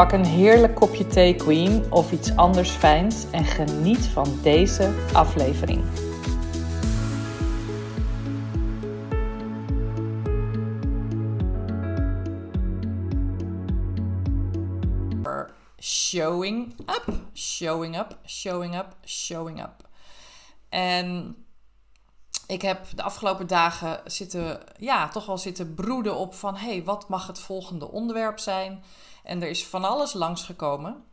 Pak een heerlijk kopje thee, Queen, of iets anders fijns en geniet van deze aflevering. Showing up, showing up, showing up, showing up. En ik heb de afgelopen dagen zitten, ja, toch wel zitten broeden op van, hé, hey, wat mag het volgende onderwerp zijn? En er is van alles langsgekomen.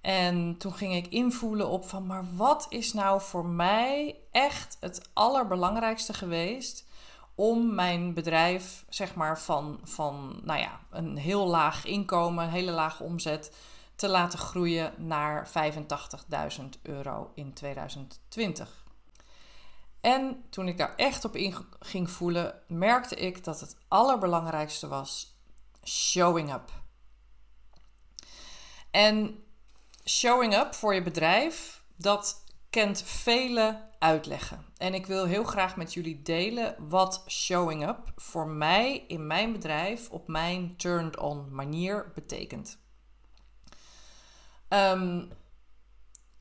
En toen ging ik invoelen op van, maar wat is nou voor mij echt het allerbelangrijkste geweest om mijn bedrijf, zeg maar, van, van nou ja, een heel laag inkomen, een hele lage omzet, te laten groeien naar 85.000 euro in 2020. En toen ik daar echt op in ging voelen, merkte ik dat het allerbelangrijkste was showing up. En showing up voor je bedrijf, dat kent vele uitleggen. En ik wil heel graag met jullie delen wat showing up voor mij in mijn bedrijf op mijn turned on manier betekent. Um,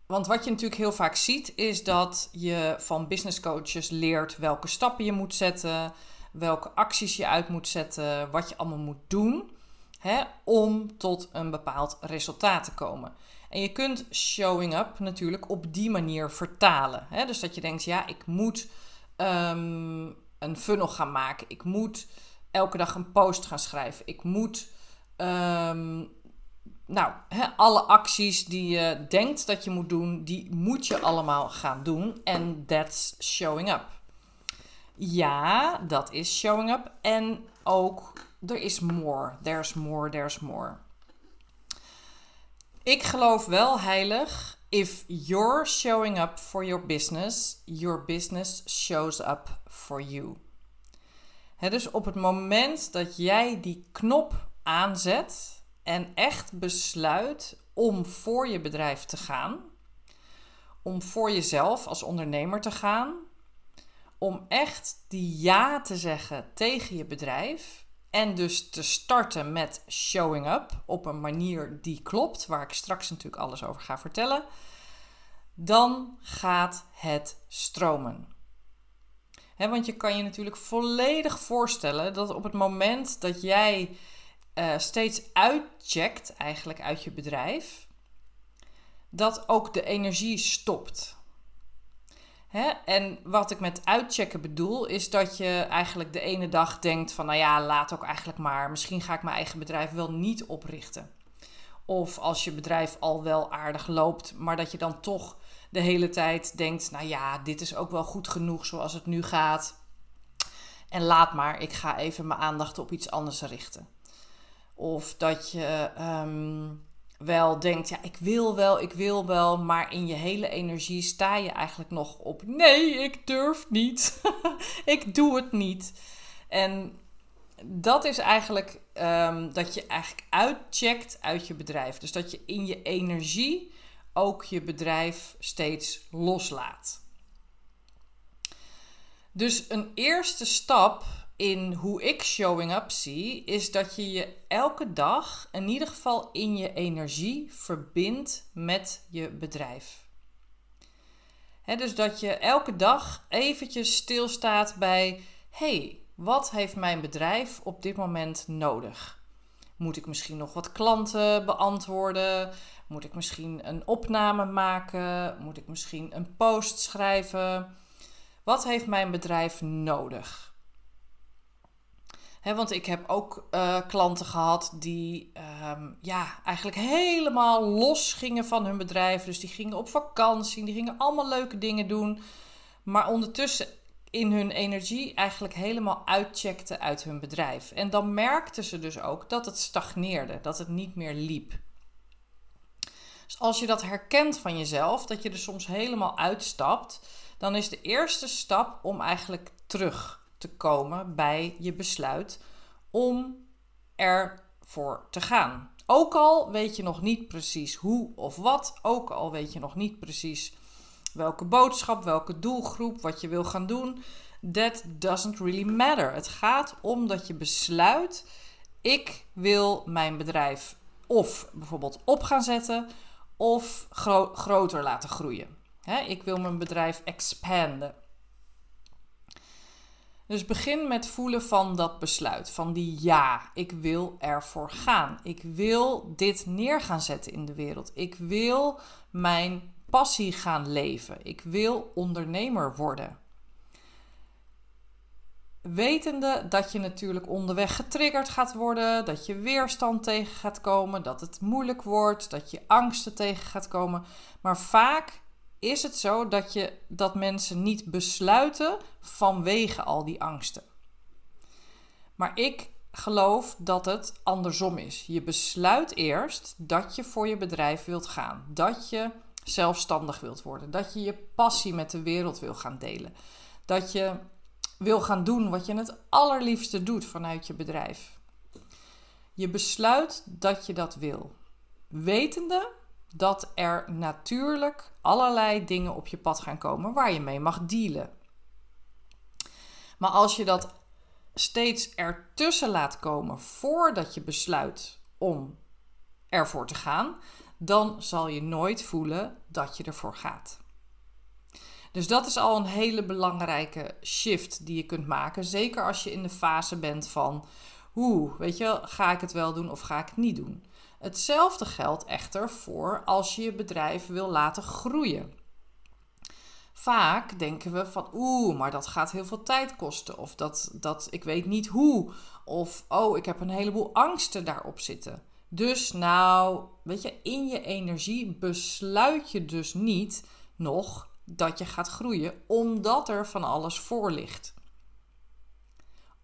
want wat je natuurlijk heel vaak ziet, is dat je van business coaches leert welke stappen je moet zetten, welke acties je uit moet zetten, wat je allemaal moet doen hè, om tot een bepaald resultaat te komen. En je kunt showing up natuurlijk op die manier vertalen. Hè? Dus dat je denkt, ja, ik moet um, een funnel gaan maken. Ik moet elke dag een post gaan schrijven. Ik moet um, nou, alle acties die je denkt dat je moet doen, die moet je allemaal gaan doen. En that's showing up. Ja, dat is showing up. En ook, er is more. There's more, there's more. Ik geloof wel heilig. If you're showing up for your business, your business shows up for you. dus op het moment dat jij die knop aanzet, en echt besluit om voor je bedrijf te gaan, om voor jezelf als ondernemer te gaan, om echt die ja te zeggen tegen je bedrijf en dus te starten met showing up op een manier die klopt, waar ik straks natuurlijk alles over ga vertellen, dan gaat het stromen. want je kan je natuurlijk volledig voorstellen dat op het moment dat jij uh, steeds uitcheckt, eigenlijk uit je bedrijf, dat ook de energie stopt. Hè? En wat ik met uitchecken bedoel, is dat je eigenlijk de ene dag denkt van, nou ja, laat ook eigenlijk maar, misschien ga ik mijn eigen bedrijf wel niet oprichten. Of als je bedrijf al wel aardig loopt, maar dat je dan toch de hele tijd denkt, nou ja, dit is ook wel goed genoeg zoals het nu gaat. En laat maar, ik ga even mijn aandacht op iets anders richten. Of dat je ehm, wel denkt, ja, ik wil wel, ik wil wel, maar in je hele energie sta je eigenlijk nog op, nee, ik durf niet, ik doe het niet. En dat is eigenlijk um, dat je eigenlijk uitcheckt uit je bedrijf. Dus dat je in je energie ook je bedrijf steeds loslaat. Dus een eerste stap in hoe ik showing up zie, is dat je je elke dag in ieder geval in je energie verbindt met je bedrijf. dus dat je elke dag eventjes stilstaat bij: hey, wat heeft mijn bedrijf op dit moment nodig? Moet ik misschien nog wat klanten beantwoorden? Moet ik misschien een opname maken? Moet ik misschien een post schrijven? Wat heeft mijn bedrijf nodig? Want ik heb ook uh, klanten gehad die ehm, ja, eigenlijk helemaal los gingen van hun bedrijf. Dus die gingen op vakantie, die gingen allemaal leuke dingen doen. Maar ondertussen in hun energie eigenlijk helemaal uitcheckten uit hun bedrijf. En dan merkten ze dus ook dat het stagneerde, dat het niet meer liep. Dus als je dat herkent van jezelf, dat je er soms helemaal uitstapt, dan is de eerste stap om eigenlijk terug te komen bij je besluit om ervoor te gaan. Ook al weet je nog niet precies hoe of wat, ook al weet je nog niet precies welke boodschap, welke doelgroep, wat je wil gaan doen. That doesn't really matter. Het gaat om dat je besluit: ik wil mijn bedrijf of bijvoorbeeld op gaan zetten of groter laten groeien. ik wil mijn bedrijf expanden. Dus begin met voelen van dat besluit. Van die ja, ik wil ervoor gaan. Ik wil dit neer gaan zetten in de wereld. Ik wil mijn passie gaan leven. Ik wil ondernemer worden. Wetende dat je natuurlijk onderweg getriggerd gaat worden, dat je weerstand tegen gaat komen, dat het moeilijk wordt, dat je angsten tegen gaat komen. Maar vaak is het zo dat, je, dat mensen niet besluiten vanwege al die angsten. Maar ik geloof dat het andersom is. Je besluit eerst dat je voor je bedrijf wilt gaan, dat je zelfstandig wilt worden, dat je je passie met de wereld wil gaan delen, dat je wil gaan doen wat je het allerliefste doet vanuit je bedrijf. Je besluit dat je dat wil, wetende dat er natuurlijk allerlei dingen op je pad gaan komen waar je mee mag dealen. Maar als je dat steeds ertussen laat komen voordat je besluit om ervoor te gaan, dan zal je nooit voelen dat je ervoor gaat. Dus dat is al een hele belangrijke shift die je kunt maken. Zeker als je in de fase bent van, hoe, weet je, ga ik het wel doen of ga ik het niet doen? Hetzelfde geldt echter voor als je je bedrijf wil laten groeien. Vaak denken we van oeh, maar dat gaat heel veel tijd kosten. Of dat, dat ik weet niet hoe. Of oh, ik heb een heleboel angsten daarop zitten. Dus nou, weet je, in je energie besluit je dus niet nog dat je gaat groeien, omdat er van alles voor ligt.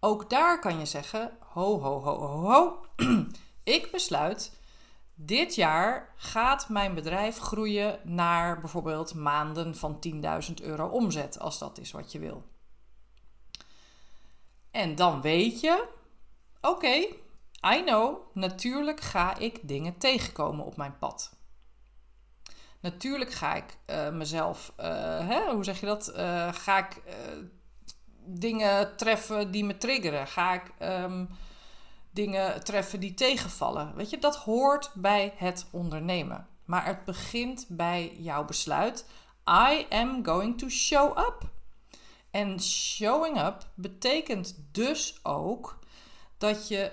Ook daar kan je zeggen: ho, ho, ho, ho, ho. ik besluit dit jaar gaat mijn bedrijf groeien naar bijvoorbeeld maanden van 10.000 euro omzet, als dat is wat je wil. En dan weet je, oké, I know, natuurlijk ga ik dingen tegenkomen op mijn pad. Natuurlijk ga ik uh, mezelf, uh, hè, hoe zeg je dat? Uh, ga ik dingen treffen die me triggeren? Ga ik um, dingen treffen die tegenvallen. Weet je, dat hoort bij het ondernemen. Maar het begint bij jouw besluit. I am going to show up. En showing up betekent dus ook dat je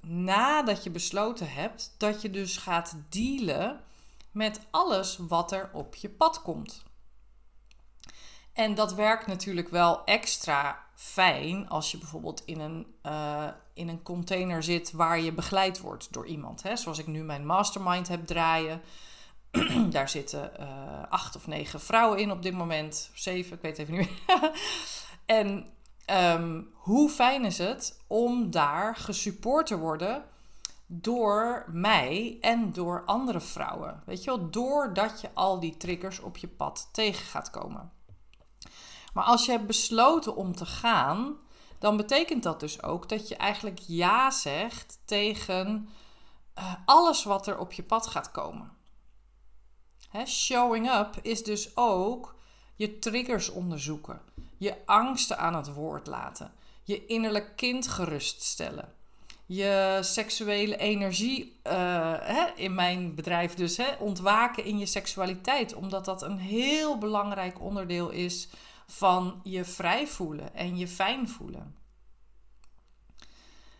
nadat je besloten hebt, dat je dus gaat dealen met alles wat er op je pad komt. En dat werkt natuurlijk wel extra fijn als je bijvoorbeeld in een, uh, in een container zit waar je begeleid wordt door iemand. Hè? Zoals ik nu mijn mastermind heb draaien. Daar zitten uh, acht of negen vrouwen in op dit moment. Zeven, ik weet even niet meer. en um, hoe fijn is het om daar gesupport te worden door mij en door andere vrouwen. Weet je wel, doordat je al die triggers op je pad tegen gaat komen. Maar als je hebt besloten om te gaan, dan betekent dat dus ook dat je eigenlijk ja zegt tegen uh, alles wat er op je pad gaat komen. Showing up is dus ook je triggers onderzoeken, je angsten aan het woord laten, je innerlijk kind geruststellen, je seksuele energie, hè, in mijn bedrijf dus, hè, ontwaken in je seksualiteit, omdat dat een heel belangrijk onderdeel is van je vrij voelen en je fijn voelen.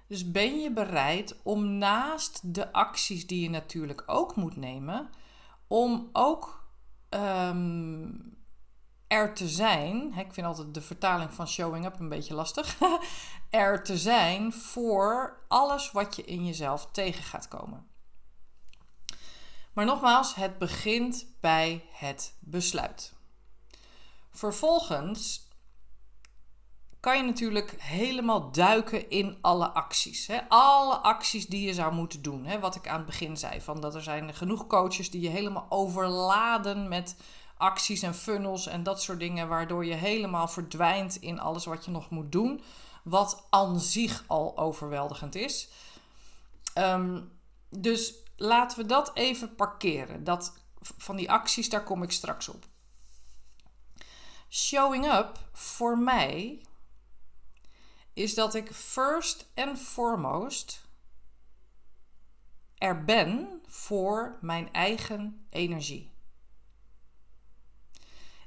Dus ben je bereid om naast de acties die je natuurlijk ook moet nemen, om ook um, er te zijn. Ik vind altijd de vertaling van showing up een beetje lastig. er te zijn voor alles wat je in jezelf tegen gaat komen. Maar nogmaals, het begint bij het besluit. Vervolgens kan je natuurlijk helemaal duiken in alle acties. Hè? Alle acties die je zou moeten doen. Hè? Wat ik aan het begin zei, van dat er zijn genoeg coaches die je helemaal overladen met acties en funnels en dat soort dingen, waardoor je helemaal verdwijnt in alles wat je nog moet doen, wat aan zich al overweldigend is. Ehm, dus laten we dat even parkeren. Dat, van die acties, daar kom ik straks op. Showing up voor mij is dat ik first and foremost er ben voor mijn eigen energie.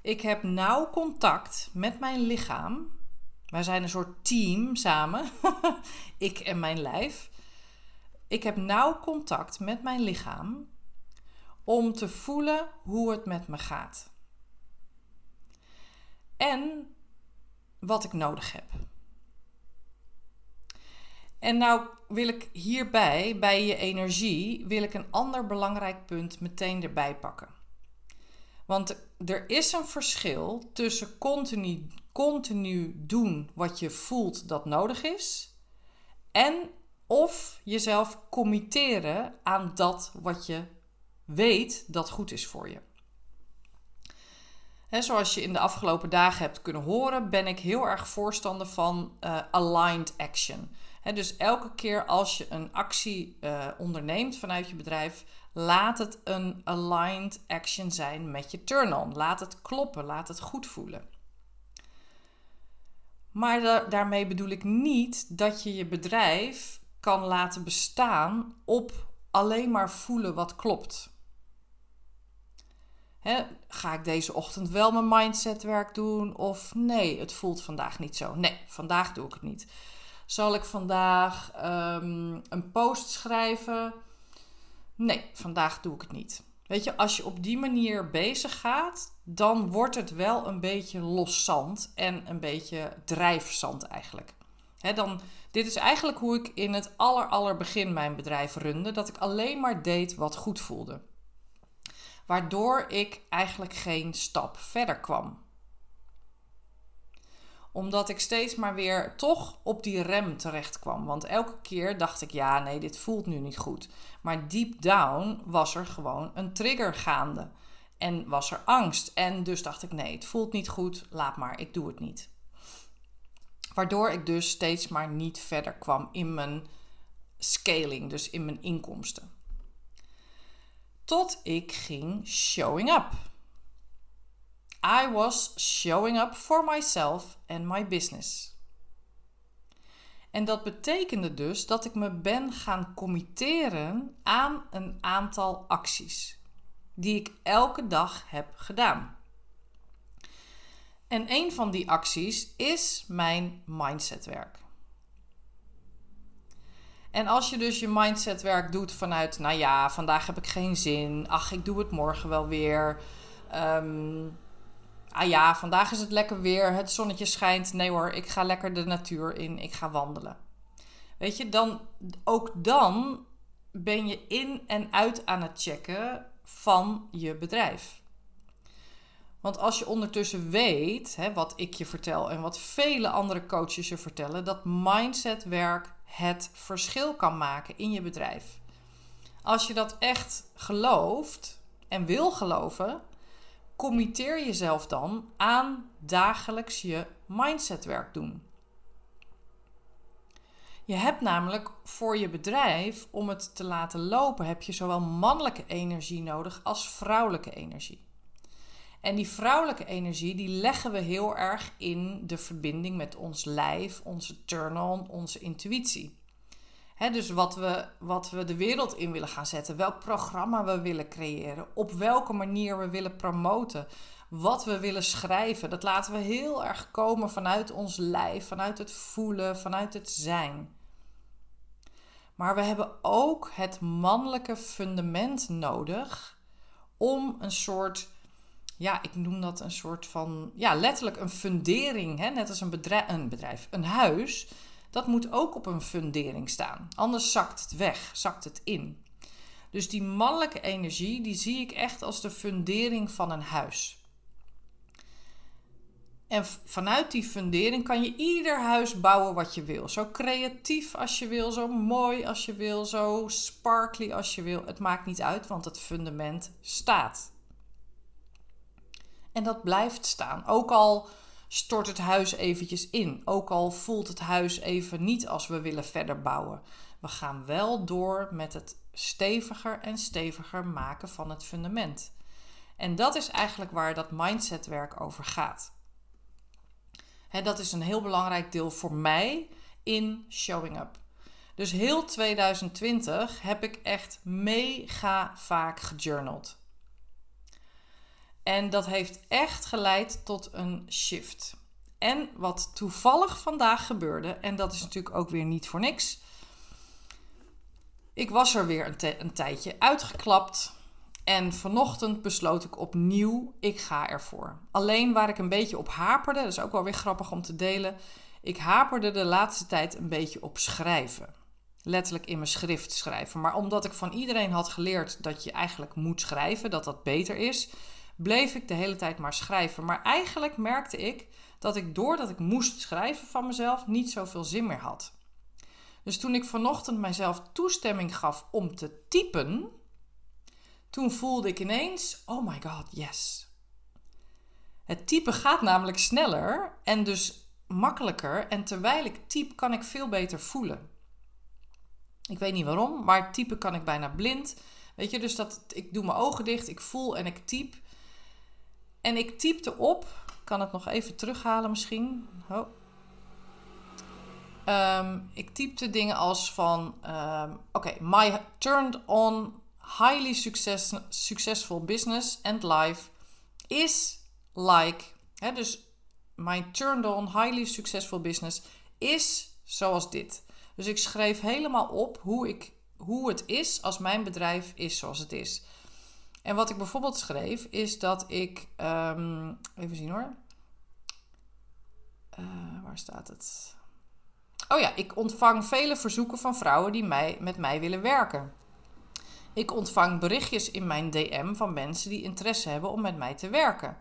Ik heb nauw contact met mijn lichaam. Wij zijn een soort team samen, ik en mijn lijf. Ik heb nauw contact met mijn lichaam om te voelen hoe het met me gaat. En wat ik nodig heb. En nou wil ik hierbij, bij je energie, wil ik een ander belangrijk punt meteen erbij pakken. Want er is een verschil tussen continu, continu doen wat je voelt dat nodig is en of jezelf committeren aan dat wat je weet dat goed is voor je. Zoals je in de afgelopen dagen hebt kunnen horen, ben ik heel erg voorstander van uh, aligned action. dus elke keer als je een actie uh, onderneemt vanuit je bedrijf, laat het een aligned action zijn met je turn-on. Laat het kloppen, laat het goed voelen. Maar daarmee bedoel ik niet dat je je bedrijf kan laten bestaan op alleen maar voelen wat klopt. Ga ik deze ochtend wel mijn mindsetwerk doen of nee, het voelt vandaag niet zo. Nee, vandaag doe ik het niet. Zal ik vandaag ehm, een post schrijven? Nee, vandaag doe ik het niet. Weet je, als je op die manier bezig gaat, dan wordt het wel een beetje loszand en een beetje drijfzand eigenlijk. dan, dit is eigenlijk hoe ik in het aller, aller begin mijn bedrijf runde. Dat ik alleen maar deed wat goed voelde. Waardoor ik eigenlijk geen stap verder kwam omdat ik steeds maar weer toch op die rem terecht kwam. Want elke keer dacht ik, ja, nee, dit voelt nu niet goed. Maar deep down was er gewoon een trigger gaande. En was er angst. En dus dacht ik, nee, het voelt niet goed, laat maar, ik doe het niet. Waardoor ik dus steeds maar niet verder kwam in mijn scaling, dus in mijn inkomsten. Tot ik ging showing up. I was showing up for myself and my business. En dat betekende dus dat ik me ben gaan committeren aan een aantal acties die ik elke dag heb gedaan. En een van die acties is mijn mindsetwerk. En als je dus je mindsetwerk doet vanuit, nou ja, vandaag heb ik geen zin, ach, ik doe het morgen wel weer. Um, ah ja, vandaag is het lekker weer, het zonnetje schijnt. Nee hoor, ik ga lekker de natuur in, ik ga wandelen. Weet je, dan, ook dan ben je in en uit aan het checken van je bedrijf. Want als je ondertussen weet, hè, wat ik je vertel en wat vele andere coaches je vertellen, dat mindsetwerk het verschil kan maken in je bedrijf. Als je dat echt gelooft en wil geloven, committeer jezelf dan aan dagelijks je mindsetwerk doen. Je hebt namelijk voor je bedrijf, om het te laten lopen, heb je zowel mannelijke energie nodig als vrouwelijke energie. En die vrouwelijke energie, die leggen we heel erg in de verbinding met ons lijf, onze turn-on, onze intuïtie dus wat we, wat we de wereld in willen gaan zetten, welk programma we willen creëren, op welke manier we willen promoten, wat we willen schrijven, dat laten we heel erg komen vanuit ons lijf, vanuit het voelen, vanuit het zijn. Maar we hebben ook het mannelijke fundament nodig om een soort ja, ik noem dat een soort van, ja, letterlijk een fundering. Hè? Net als een bedrijf, een bedrijf, een huis. Dat moet ook op een fundering staan. Anders zakt het weg, zakt het in. Dus die mannelijke energie, die zie ik echt als de fundering van een huis. En vanuit die fundering kan je ieder huis bouwen wat je wil. Zo creatief als je wil, zo mooi als je wil, zo sparkly als je wil. Het maakt niet uit, want het fundament staat. En dat blijft staan. Ook al stort het huis eventjes in. Ook al voelt het huis even niet als we willen verder bouwen. We gaan wel door met het steviger en steviger maken van het fundament. En dat is eigenlijk waar dat mindsetwerk over gaat. dat is een heel belangrijk deel voor mij in showing up. Dus heel 2020 heb ik echt mega vaak gejournald. En dat heeft echt geleid tot een shift. En wat toevallig vandaag gebeurde, en dat is natuurlijk ook weer niet voor niks. Ik was er weer een, een tijdje uitgeklapt. En vanochtend besloot ik opnieuw, ik ga ervoor. Alleen waar ik een beetje op haperde, dat is ook wel weer grappig om te delen. Ik haperde de laatste tijd een beetje op schrijven. Letterlijk in mijn schrift schrijven. Maar omdat ik van iedereen had geleerd dat je eigenlijk moet schrijven, dat dat beter is, bleef ik de hele tijd maar schrijven. Maar eigenlijk merkte ik dat ik doordat ik moest schrijven van mezelf niet zoveel zin meer had. Dus toen ik vanochtend mijzelf toestemming gaf om te typen, toen voelde ik ineens: oh my god, yes. Het typen gaat namelijk sneller en dus makkelijker. En terwijl ik typ, kan ik veel beter voelen. Ik weet niet waarom, maar typen kan ik bijna blind. Weet je, dus dat ik doe mijn ogen dicht, ik voel en ik typ. En ik typte op, kan het nog even terughalen misschien. Um, ik typte dingen als van, um, oké, my turned on highly success, successful business and life is like, hè, dus my turned on highly successful business is zoals dit. Dus ik schreef helemaal op hoe, ik, hoe het is als mijn bedrijf is zoals het is. En wat ik bijvoorbeeld schreef, is dat ik. Um, even zien hoor. Uh, waar staat het? Oh ja, ik ontvang vele verzoeken van vrouwen die mij, met mij willen werken. Ik ontvang berichtjes in mijn DM van mensen die interesse hebben om met mij te werken.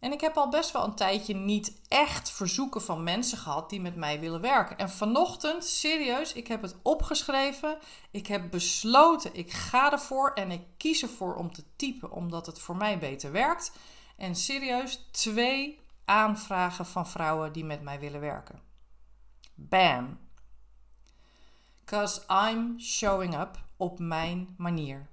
En ik heb al best wel een tijdje niet echt verzoeken van mensen gehad die met mij willen werken. En vanochtend, serieus, ik heb het opgeschreven. Ik heb besloten, ik ga ervoor en ik kies ervoor om te typen, omdat het voor mij beter werkt. En serieus, twee aanvragen van vrouwen die met mij willen werken. Bam. Because I'm showing up op mijn manier.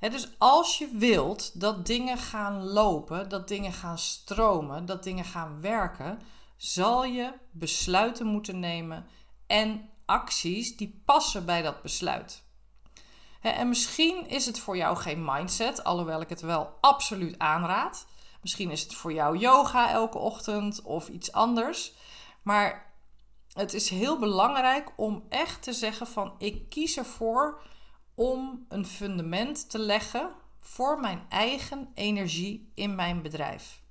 Dus als je wilt dat dingen gaan lopen, dat dingen gaan stromen, dat dingen gaan werken, zal je besluiten moeten nemen en acties die passen bij dat besluit. en misschien is het voor jou geen mindset, alhoewel ik het wel absoluut aanraad. Misschien is het voor jou yoga elke ochtend of iets anders. Maar het is heel belangrijk om echt te zeggen van ik kies ervoor om een fundament te leggen voor mijn eigen energie in mijn bedrijf.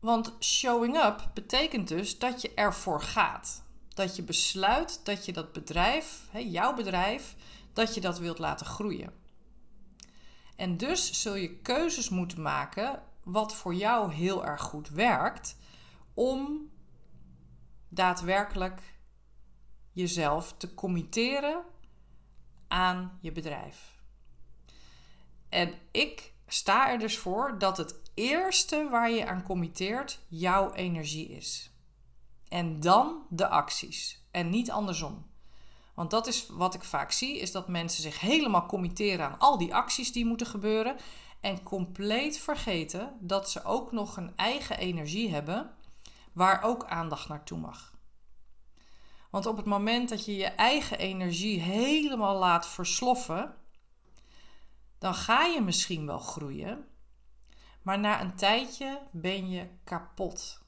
Want showing up betekent dus dat je ervoor gaat. Dat je besluit dat je dat bedrijf, jouw bedrijf, dat je dat wilt laten groeien. En dus zul je keuzes moeten maken wat voor jou heel erg goed werkt om daadwerkelijk jezelf te committeren aan je bedrijf. En ik sta er dus voor dat het eerste waar je aan committeert jouw energie is. En dan de acties en niet andersom. Want dat is wat ik vaak zie, is dat mensen zich helemaal committeren aan al die acties die moeten gebeuren en compleet vergeten dat ze ook nog een eigen energie hebben waar ook aandacht naartoe mag. Want op het moment dat je je eigen energie helemaal laat versloffen, dan ga je misschien wel groeien, maar na een tijdje ben je kapot.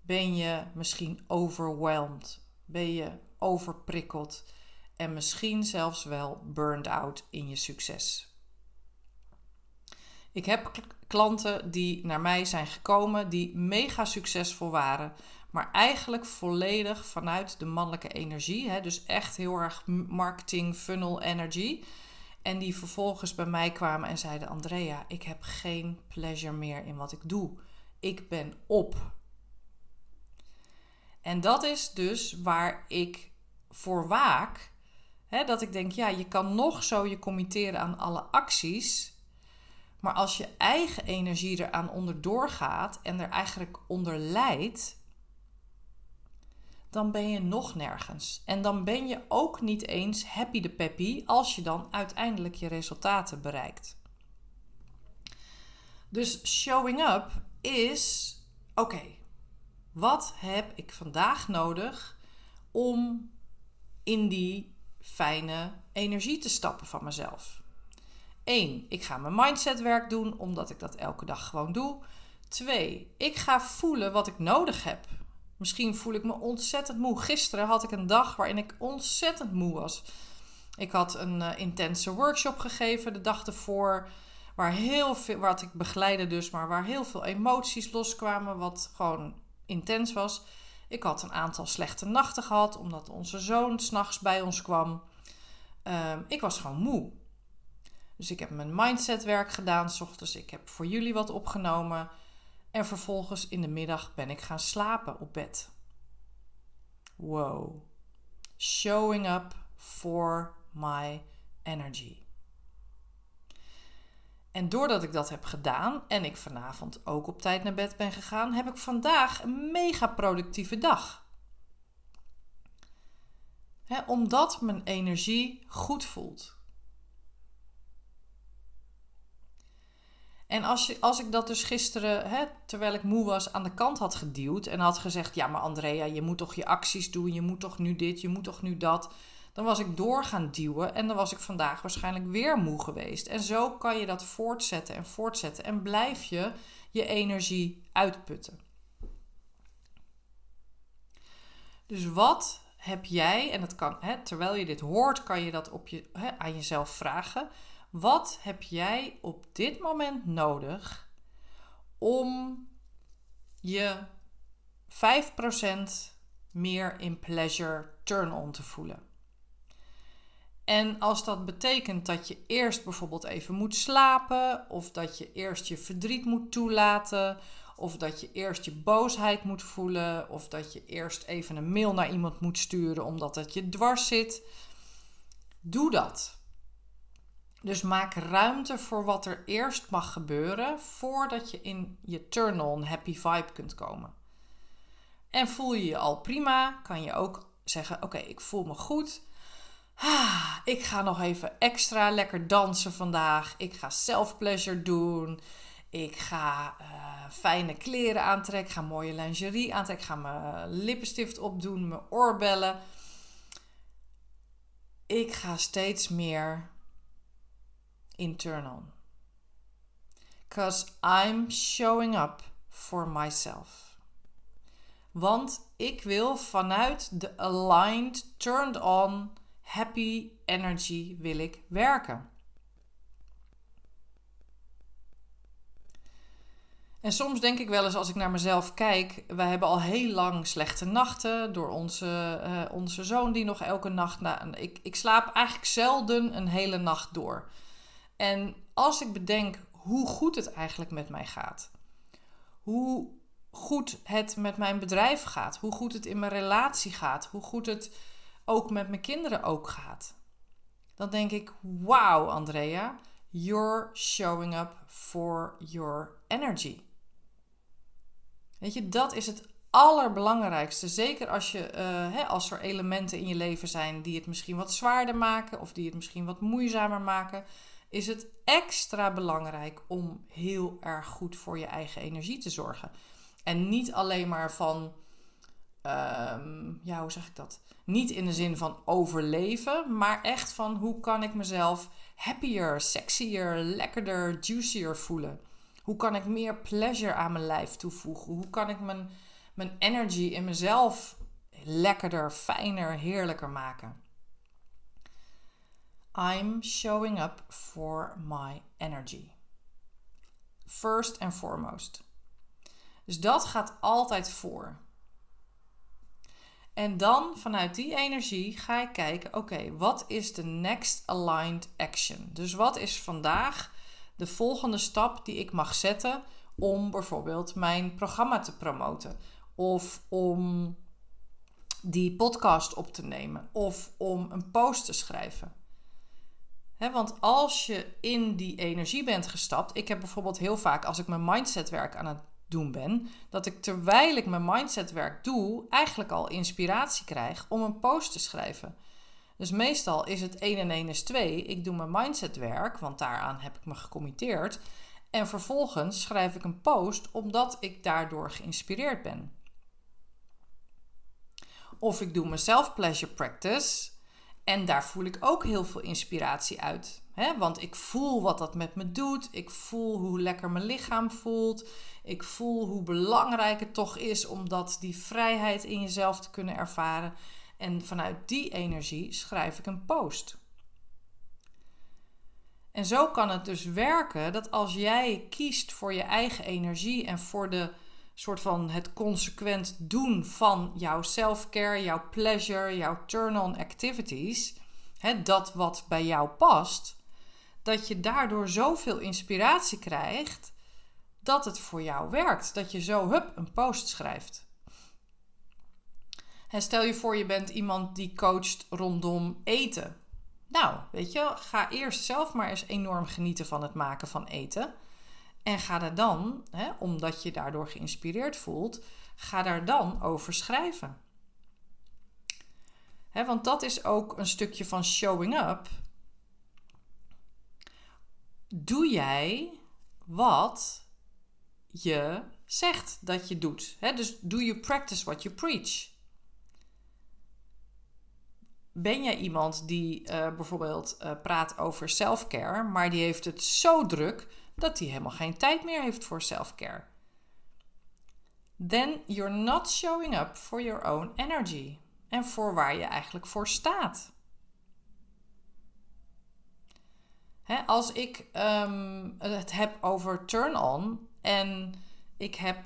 Ben je misschien overwhelmed, ben je overprikkeld en misschien zelfs wel burned out in je succes. Ik heb klanten die naar mij zijn gekomen, die mega succesvol waren, maar eigenlijk volledig vanuit de mannelijke energie. Hè? Dus echt heel erg marketing, funnel energy. En die vervolgens bij mij kwamen en zeiden: Andrea, ik heb geen pleasure meer in wat ik doe. Ik ben op. En dat is dus waar ik voor waak. Hè, dat ik denk, ja, je kan nog zo je committeren aan alle acties. Maar als je eigen energie eraan onderdoor gaat en er eigenlijk onder lijdt, dan ben je nog nergens. En dan ben je ook niet eens happy de peppy als je dan uiteindelijk je resultaten bereikt. Dus showing up is: oké, wat heb ik vandaag nodig om in die fijne energie te stappen van mezelf? 1. Ik ga mijn mindsetwerk doen omdat ik dat elke dag gewoon doe. 2. Ik ga voelen wat ik nodig heb. Misschien voel ik me ontzettend moe. Gisteren had ik een dag waarin ik ontzettend moe was. Ik had een uh, intense workshop gegeven de dag ervoor. Waar heel veel, wat ik begeleide dus, maar waar heel veel emoties loskwamen. Wat gewoon intens was. Ik had een aantal slechte nachten gehad, omdat onze zoon s'nachts bij ons kwam. Uh, ik was gewoon moe. Dus ik heb mijn mindsetwerk gedaan s ochtends. Ik heb voor jullie wat opgenomen. En vervolgens in de middag ben ik gaan slapen op bed. Wow. Showing up for my energy. En doordat ik dat heb gedaan en ik vanavond ook op tijd naar bed ben gegaan, heb ik vandaag een mega productieve dag. omdat mijn energie goed voelt. En als, als ik dat dus gisteren, hè, terwijl ik moe was, aan de kant had geduwd en had gezegd: Ja, maar Andrea, je moet toch je acties doen, je moet toch nu dit, je moet toch nu dat. Dan was ik door gaan duwen en dan was ik vandaag waarschijnlijk weer moe geweest. En zo kan je dat voortzetten en voortzetten en blijf je je energie uitputten. Dus wat heb jij, en dat kan, hè, terwijl je dit hoort, kan je dat op je, hè, aan jezelf vragen. Wat heb jij op dit moment nodig om je 5% meer in pleasure turn-on te voelen? En als dat betekent dat je eerst bijvoorbeeld even moet slapen, of dat je eerst je verdriet moet toelaten, of dat je eerst je boosheid moet voelen, of dat je eerst even een mail naar iemand moet sturen omdat het je dwars zit, doe dat. Dus maak ruimte voor wat er eerst mag gebeuren voordat je in je turn-on happy vibe kunt komen. En voel je je al prima, kan je ook zeggen: Oké, ik voel me goed. Ah, ik ga nog even extra lekker dansen vandaag. Ik ga self-pleasure doen. Ik ga uh, fijne kleren aantrekken. Ik ga mooie lingerie aantrekken. Ik ga mijn lippenstift opdoen, mijn oorbellen. Ik ga steeds meer internal. Because I'm showing up for myself. Want ik wil vanuit de aligned, turned on, happy energy wil ik werken. En soms denk ik wel eens als ik naar mezelf kijk, wij hebben al heel lang slechte nachten door onze, uh, onze zoon die nog elke nacht na. Ik, ik slaap eigenlijk zelden een hele nacht door. En als ik bedenk hoe goed het eigenlijk met mij gaat, hoe goed het met mijn bedrijf gaat, hoe goed het in mijn relatie gaat, hoe goed het ook met mijn kinderen ook gaat, dan denk ik: wow, Andrea, you're showing up for your energy. Weet je, dat is het allerbelangrijkste. Zeker als, je, uh, hè, als er elementen in je leven zijn die het misschien wat zwaarder maken of die het misschien wat moeizamer maken is het extra belangrijk om heel erg goed voor je eigen energie te zorgen. En niet alleen maar van, um, ja, hoe zeg ik dat? Niet in de zin van overleven, maar echt van hoe kan ik mezelf happier, sexier, lekkerder, juicier voelen? Hoe kan ik meer pleasure aan mijn lijf toevoegen? Hoe kan ik mijn, mijn energy in mezelf lekkerder, fijner, heerlijker maken? I'm showing up for my energy. First and foremost. Dus dat gaat altijd voor. En dan vanuit die energie ga ik kijken: oké, wat is de next aligned action? Dus wat is vandaag de volgende stap die ik mag zetten om bijvoorbeeld mijn programma te promoten? Of om die podcast op te nemen? Of om een post te schrijven? Want als je in die energie bent gestapt, ik heb bijvoorbeeld heel vaak als ik mijn mindsetwerk aan het doen ben, dat ik terwijl ik mijn mindsetwerk doe, eigenlijk al inspiratie krijg om een post te schrijven. Dus meestal is het 1 en 1 is 2. Ik doe mijn mindsetwerk, want daaraan heb ik me gecommitteerd. En vervolgens schrijf ik een post omdat ik daardoor geïnspireerd ben. Of ik doe mijn self-pleasure practice en daar voel ik ook heel veel inspiratie uit. Hè? Want ik voel wat dat met me doet. Ik voel hoe lekker mijn lichaam voelt. Ik voel hoe belangrijk het toch is om dat, die vrijheid in jezelf te kunnen ervaren. En vanuit die energie schrijf ik een post. En zo kan het dus werken dat als jij kiest voor je eigen energie en voor de soort van het consequent doen van jouw self-care, jouw pleasure, jouw turn-on activities, hè, dat wat bij jou past, dat je daardoor zoveel inspiratie krijgt dat het voor jou werkt. Dat je zo hup een post schrijft. En stel je voor, je bent iemand die coacht rondom eten. Nou, weet je, ga eerst zelf maar eens enorm genieten van het maken van eten. En ga daar dan, hè, omdat je daardoor geïnspireerd voelt, ga daar dan over schrijven. Hè, want dat is ook een stukje van showing up. Doe jij wat je zegt dat je doet? Hè? Dus doe je practice what you preach? Ben jij iemand die uh, bijvoorbeeld uh, praat over self-care, maar die heeft het zo druk dat hij helemaal geen tijd meer heeft voor self-care. Then you're not showing up for your own energy en voor waar je eigenlijk voor staat. als ik ehm, het heb over turn-on en ik heb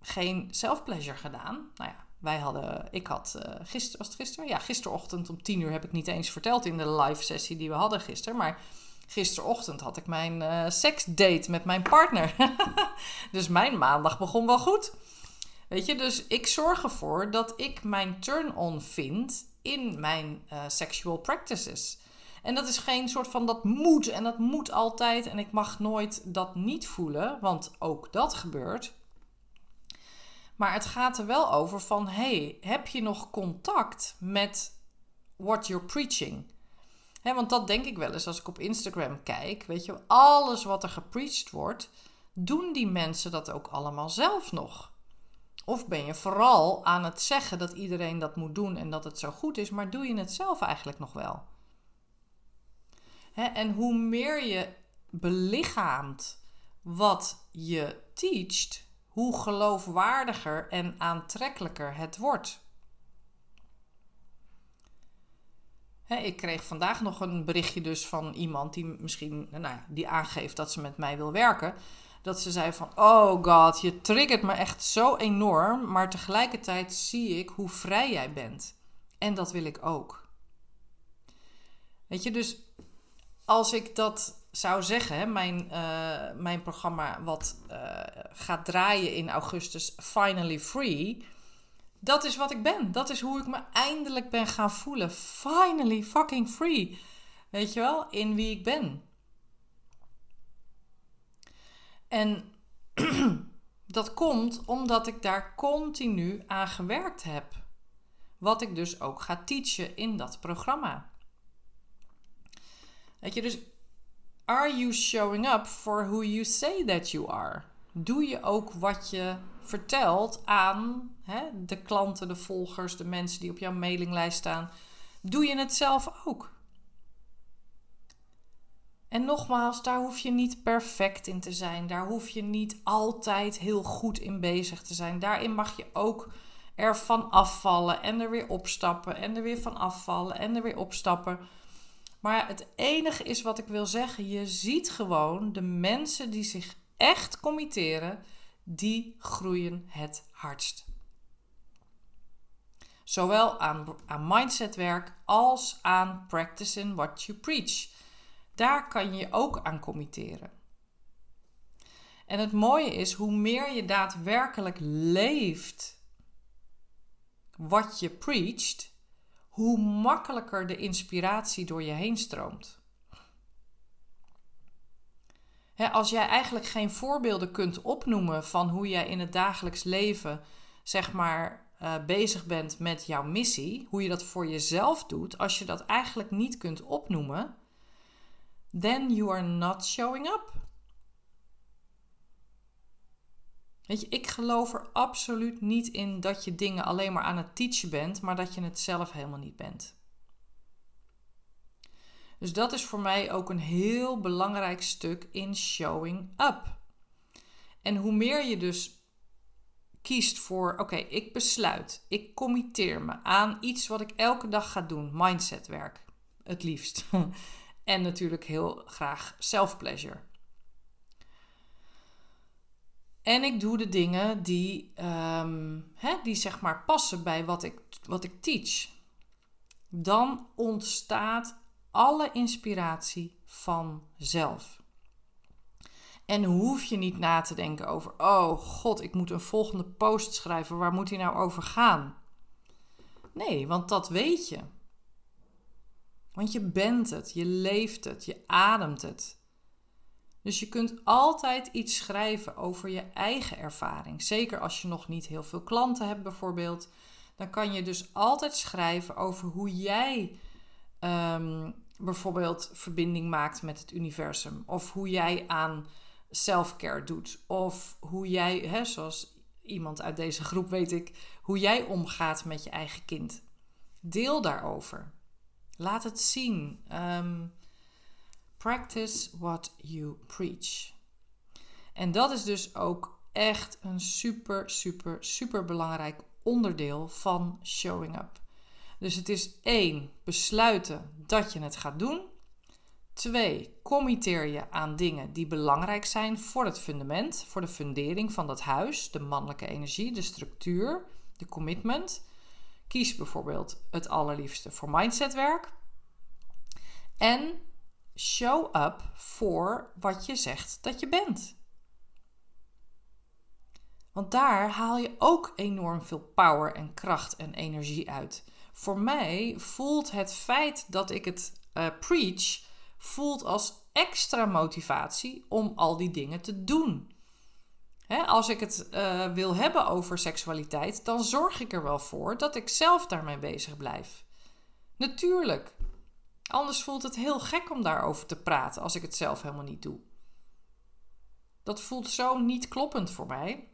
geen self-pleasure gedaan. Nou ja, wij hadden, ik had uh, gisteren, was het gisteren? Ja, gisterochtend om tien uur heb ik niet eens verteld in de live sessie die we hadden gisteren. Maar Gisterochtend had ik mijn uh, seksdate met mijn partner. dus mijn maandag begon wel goed. Weet je, dus ik zorg ervoor dat ik mijn turn-on vind in mijn uh, sexual practices. En dat is geen soort van dat moet en dat moet altijd en ik mag nooit dat niet voelen, want ook dat gebeurt. Maar het gaat er wel over van hey, heb je nog contact met what you're preaching? Want dat denk ik wel eens als ik op Instagram kijk. Weet je, alles wat er gepreached wordt, doen die mensen dat ook allemaal zelf nog? Of ben je vooral aan het zeggen dat iedereen dat moet doen en dat het zo goed is, maar doe je het zelf eigenlijk nog wel? en hoe meer je belichaamt wat je teacht, hoe geloofwaardiger en aantrekkelijker het wordt. Ik kreeg vandaag nog een berichtje dus van iemand die misschien nou die aangeeft dat ze met mij wil werken. Dat ze zei van, oh god, je triggert me echt zo enorm, maar tegelijkertijd zie ik hoe vrij jij bent. En dat wil ik ook. Weet je, dus als ik dat zou zeggen, mijn, uh, mijn programma wat uh, gaat draaien in augustus, Finally Free dat is wat ik ben. Dat is hoe ik me eindelijk ben gaan voelen. Finally fucking free. Weet je wel, in wie ik ben. En dat komt omdat ik daar continu aan gewerkt heb. Wat ik dus ook ga teachen in dat programma. Weet je, dus are you showing up for who you say that you are? Doe je ook wat je vertelt aan hè, de klanten, de volgers, de mensen die op jouw mailinglijst staan, doe je het zelf ook. En nogmaals, daar hoef je niet perfect in te zijn. Daar hoef je niet altijd heel goed in bezig te zijn. Daarin mag je ook ervan afvallen en er weer opstappen en er weer van afvallen en er weer opstappen. Maar het enige is wat ik wil zeggen: je ziet gewoon de mensen die zich echt committeren, die groeien het hardst. Zowel aan, aan mindsetwerk als aan practicing what you preach. Daar kan je ook aan committeren. En het mooie is, hoe meer je daadwerkelijk leeft wat je preacht, hoe makkelijker de inspiratie door je heen stroomt. Als jij eigenlijk geen voorbeelden kunt opnoemen van hoe jij in het dagelijks leven, zeg maar, uh, bezig bent met jouw missie, hoe je dat voor jezelf doet, als je dat eigenlijk niet kunt opnoemen, then you are not showing up. Weet je, ik geloof er absoluut niet in dat je dingen alleen maar aan het teachen bent, maar dat je het zelf helemaal niet bent. Dus dat is voor mij ook een heel belangrijk stuk in showing up. En hoe meer je dus kiest voor, oké, ik besluit, ik committeer me aan iets wat ik elke dag ga doen, mindsetwerk, het liefst. en natuurlijk heel graag self-pleasure. En ik doe de dingen die, um, hè, die zeg maar passen bij wat ik, wat ik teach. Dan ontstaat alle inspiratie vanzelf. En hoef je niet na te denken over, oh god, ik moet een volgende post schrijven, waar moet die nou over gaan? Nee, want dat weet je. Want je bent het, je leeft het, je ademt het. Dus je kunt altijd iets schrijven over je eigen ervaring. Zeker als je nog niet heel veel klanten hebt, bijvoorbeeld. Dan kan je dus altijd schrijven over hoe jij um, bijvoorbeeld verbinding maakt met het universum. Of hoe jij aan selfcare doet. Of hoe jij, hè, zoals iemand uit deze groep weet ik, hoe jij omgaat met je eigen kind. Deel daarover. Laat het zien. Ehm, practice what you preach. En dat is dus ook echt een super, super, super belangrijk onderdeel van showing up. Dus het is één, besluiten dat je het gaat doen. Twee, committeer je aan dingen die belangrijk zijn voor het fundament, voor de fundering van dat huis, de mannelijke energie, de structuur, de commitment. Kies bijvoorbeeld het allerliefste voor mindsetwerk. En show up voor wat je zegt dat je bent. Want daar haal je ook enorm veel power en kracht en energie uit. Voor mij voelt het feit dat ik het uh, preach voelt als extra motivatie om al die dingen te doen. als ik het uh, wil hebben over seksualiteit, dan zorg ik er wel voor dat ik zelf daarmee bezig blijf. Natuurlijk. Anders voelt het heel gek om daarover te praten als ik het zelf helemaal niet doe. Dat voelt zo niet kloppend voor mij.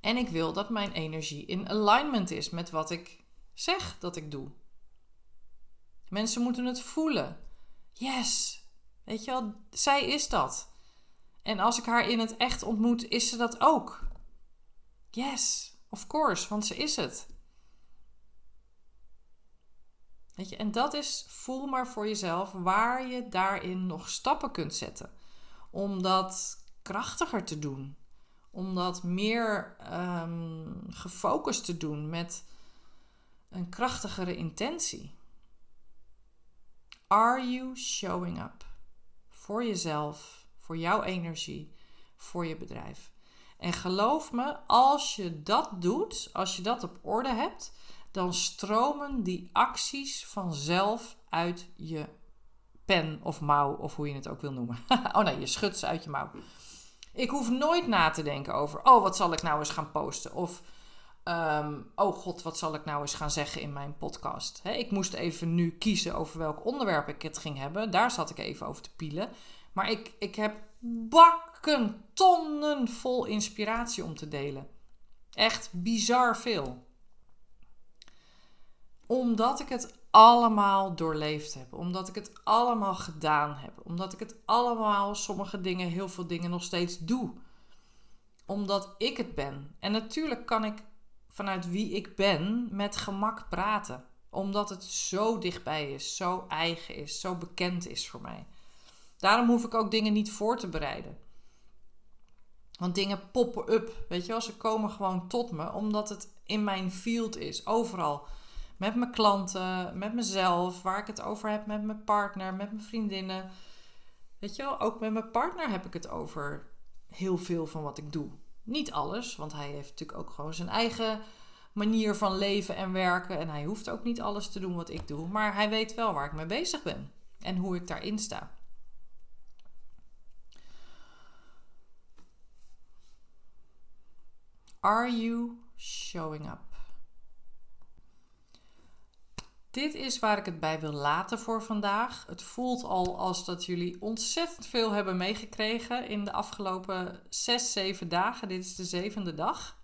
En ik wil dat mijn energie in alignment is met wat ik zeg dat ik doe. Mensen moeten het voelen. Yes, weet je wel, zij is dat. En als ik haar in het echt ontmoet, is ze dat ook. Yes, of course, want ze is het. Weet je, en dat is, voel maar voor jezelf waar je daarin nog stappen kunt zetten. Om dat krachtiger te doen. Om dat meer um, gefocust te doen met een krachtigere intentie. Are you showing up? Voor jezelf, voor jouw energie, voor je bedrijf. En geloof me, als je dat doet, als je dat op orde hebt, dan stromen die acties vanzelf uit je pen of mouw, of hoe je het ook wil noemen. oh nee, je schudt ze uit je mouw. Ik hoef nooit na te denken over, oh, wat zal ik nou eens gaan posten? Of Ehm, oh god, wat zal ik nou eens gaan zeggen in mijn podcast? ik moest even nu kiezen over welk onderwerp ik het ging hebben. Daar zat ik even over te pielen. Maar ik, ik heb bakken, tonnen vol inspiratie om te delen. Echt bizar veel. Omdat ik het allemaal doorleefd heb. Omdat ik het allemaal gedaan heb. Omdat ik het allemaal, sommige dingen, heel veel dingen nog steeds doe. Omdat ik het ben. En natuurlijk kan ik vanuit wie ik ben met gemak praten. Omdat het zo dichtbij is, zo eigen is, zo bekend is voor mij. Daarom hoef ik ook dingen niet voor te bereiden. Want dingen poppen up, weet je wel, ze komen gewoon tot me, omdat het in mijn field is, overal. Met mijn klanten, met mezelf, waar ik het over heb met mijn partner, met mijn vriendinnen. Weet je wel, ook met mijn partner heb ik het over heel veel van wat ik doe. Niet alles, want hij heeft natuurlijk ook gewoon zijn eigen manier van leven en werken. En hij hoeft ook niet alles te doen wat ik doe. Maar hij weet wel waar ik mee bezig ben en hoe ik daarin sta. Are you showing up? Dit is waar ik het bij wil laten voor vandaag. Het voelt al als dat jullie ontzettend veel hebben meegekregen in de afgelopen 6, 7 dagen. Dit is de zevende dag.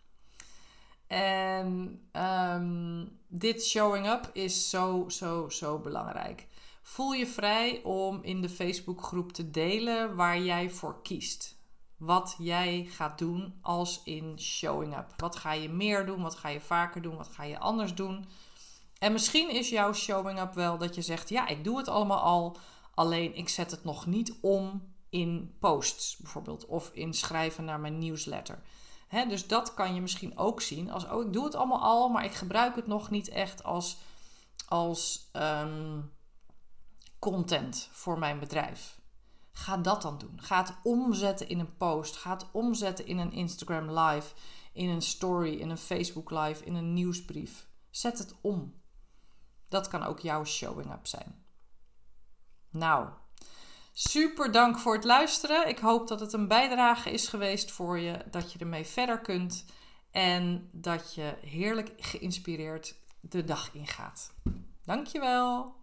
En um, dit showing up is zo, zo, zo belangrijk. Voel je vrij om in de Facebookgroep te delen waar jij voor kiest. Wat jij gaat doen als in showing up. Wat ga je meer doen? Wat ga je vaker doen? Wat ga je anders doen? En misschien is jouw showing up wel dat je zegt: Ja, ik doe het allemaal al, alleen ik zet het nog niet om in posts bijvoorbeeld of in schrijven naar mijn newsletter. dus dat kan je misschien ook zien als: Oh, ik doe het allemaal al, maar ik gebruik het nog niet echt als, als ehm, content voor mijn bedrijf. Ga dat dan doen. Ga het omzetten in een post. Ga het omzetten in een Instagram live, in een story, in een Facebook live, in een nieuwsbrief. Zet het om. Dat kan ook jouw showing up zijn. Nou, super dank voor het luisteren. Ik hoop dat het een bijdrage is geweest voor je, dat je ermee verder kunt en dat je heerlijk geïnspireerd de dag ingaat. Dankjewel.